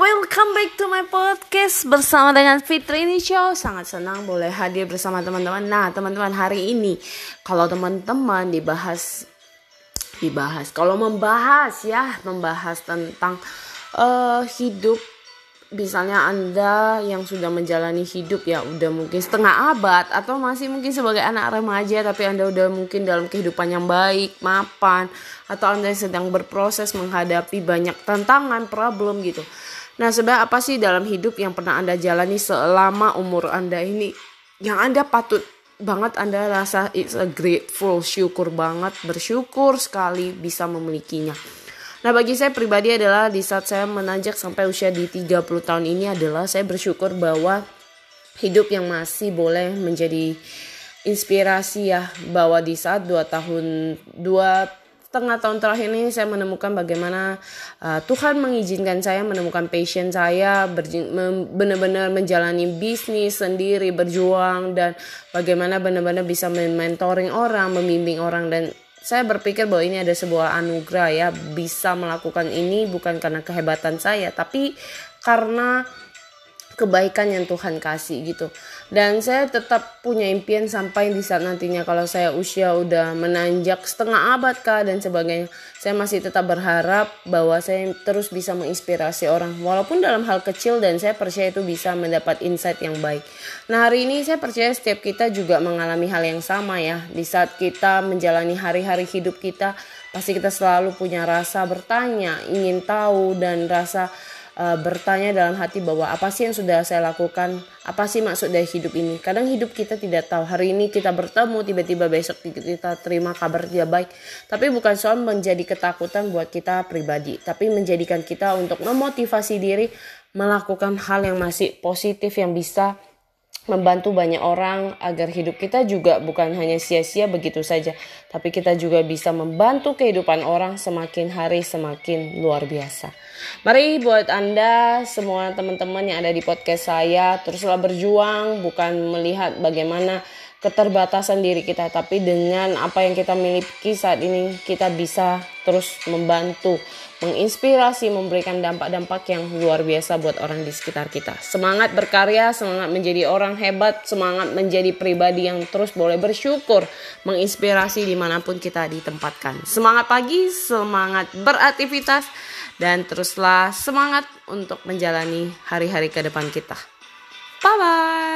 welcome back to my podcast bersama dengan Fitri. Ini show Sangat senang boleh hadir bersama teman-teman. Nah teman-teman hari ini Kalau teman-teman dibahas Dibahas Kalau membahas ya Membahas tentang uh, Hidup Misalnya Anda yang sudah menjalani hidup ya Udah mungkin setengah abad Atau masih mungkin sebagai anak remaja Tapi Anda udah mungkin dalam kehidupan yang baik Mapan Atau Anda sedang berproses menghadapi banyak tantangan Problem gitu Nah, sebenarnya apa sih dalam hidup yang pernah Anda jalani selama umur Anda ini yang Anda patut banget Anda rasa it's a grateful, syukur banget, bersyukur sekali bisa memilikinya. Nah, bagi saya pribadi adalah di saat saya menanjak sampai usia di 30 tahun ini adalah saya bersyukur bahwa hidup yang masih boleh menjadi inspirasi ya bahwa di saat dua tahun dua setengah tahun terakhir ini saya menemukan bagaimana uh, Tuhan mengizinkan saya menemukan passion saya benar-benar menjalani bisnis sendiri berjuang dan bagaimana benar-benar bisa mentoring orang membimbing orang. Dan saya berpikir bahwa ini ada sebuah anugerah ya bisa melakukan ini bukan karena kehebatan saya tapi karena kebaikan yang Tuhan kasih gitu. Dan saya tetap punya impian sampai di saat nantinya kalau saya usia udah menanjak setengah abad kah dan sebagainya. Saya masih tetap berharap bahwa saya terus bisa menginspirasi orang walaupun dalam hal kecil dan saya percaya itu bisa mendapat insight yang baik. Nah, hari ini saya percaya setiap kita juga mengalami hal yang sama ya. Di saat kita menjalani hari-hari hidup kita, pasti kita selalu punya rasa bertanya, ingin tahu dan rasa uh, bertanya dalam hati bahwa apa sih yang sudah saya lakukan, apa sih maksud dari hidup ini. Kadang hidup kita tidak tahu. Hari ini kita bertemu, tiba-tiba besok kita terima kabar tidak baik. Tapi bukan soal menjadi ketakutan buat kita pribadi, tapi menjadikan kita untuk memotivasi diri melakukan hal yang masih positif yang bisa membantu banyak orang agar hidup kita juga bukan hanya sia-sia begitu saja, tapi kita juga bisa membantu kehidupan orang semakin hari semakin luar biasa. Mari buat Anda semua teman-teman yang ada di podcast saya teruslah berjuang bukan melihat bagaimana keterbatasan diri kita tapi dengan apa yang kita miliki saat ini kita bisa terus membantu menginspirasi, memberikan dampak-dampak yang luar biasa buat orang di sekitar kita. Semangat berkarya, semangat menjadi orang hebat, semangat menjadi pribadi yang terus boleh bersyukur, menginspirasi di mana pun kita ditempatkan. Semangat pagi, semangat beraktivitas, dan teruslah semangat untuk menjalani hari-hari ke depan kita. Bye-bye!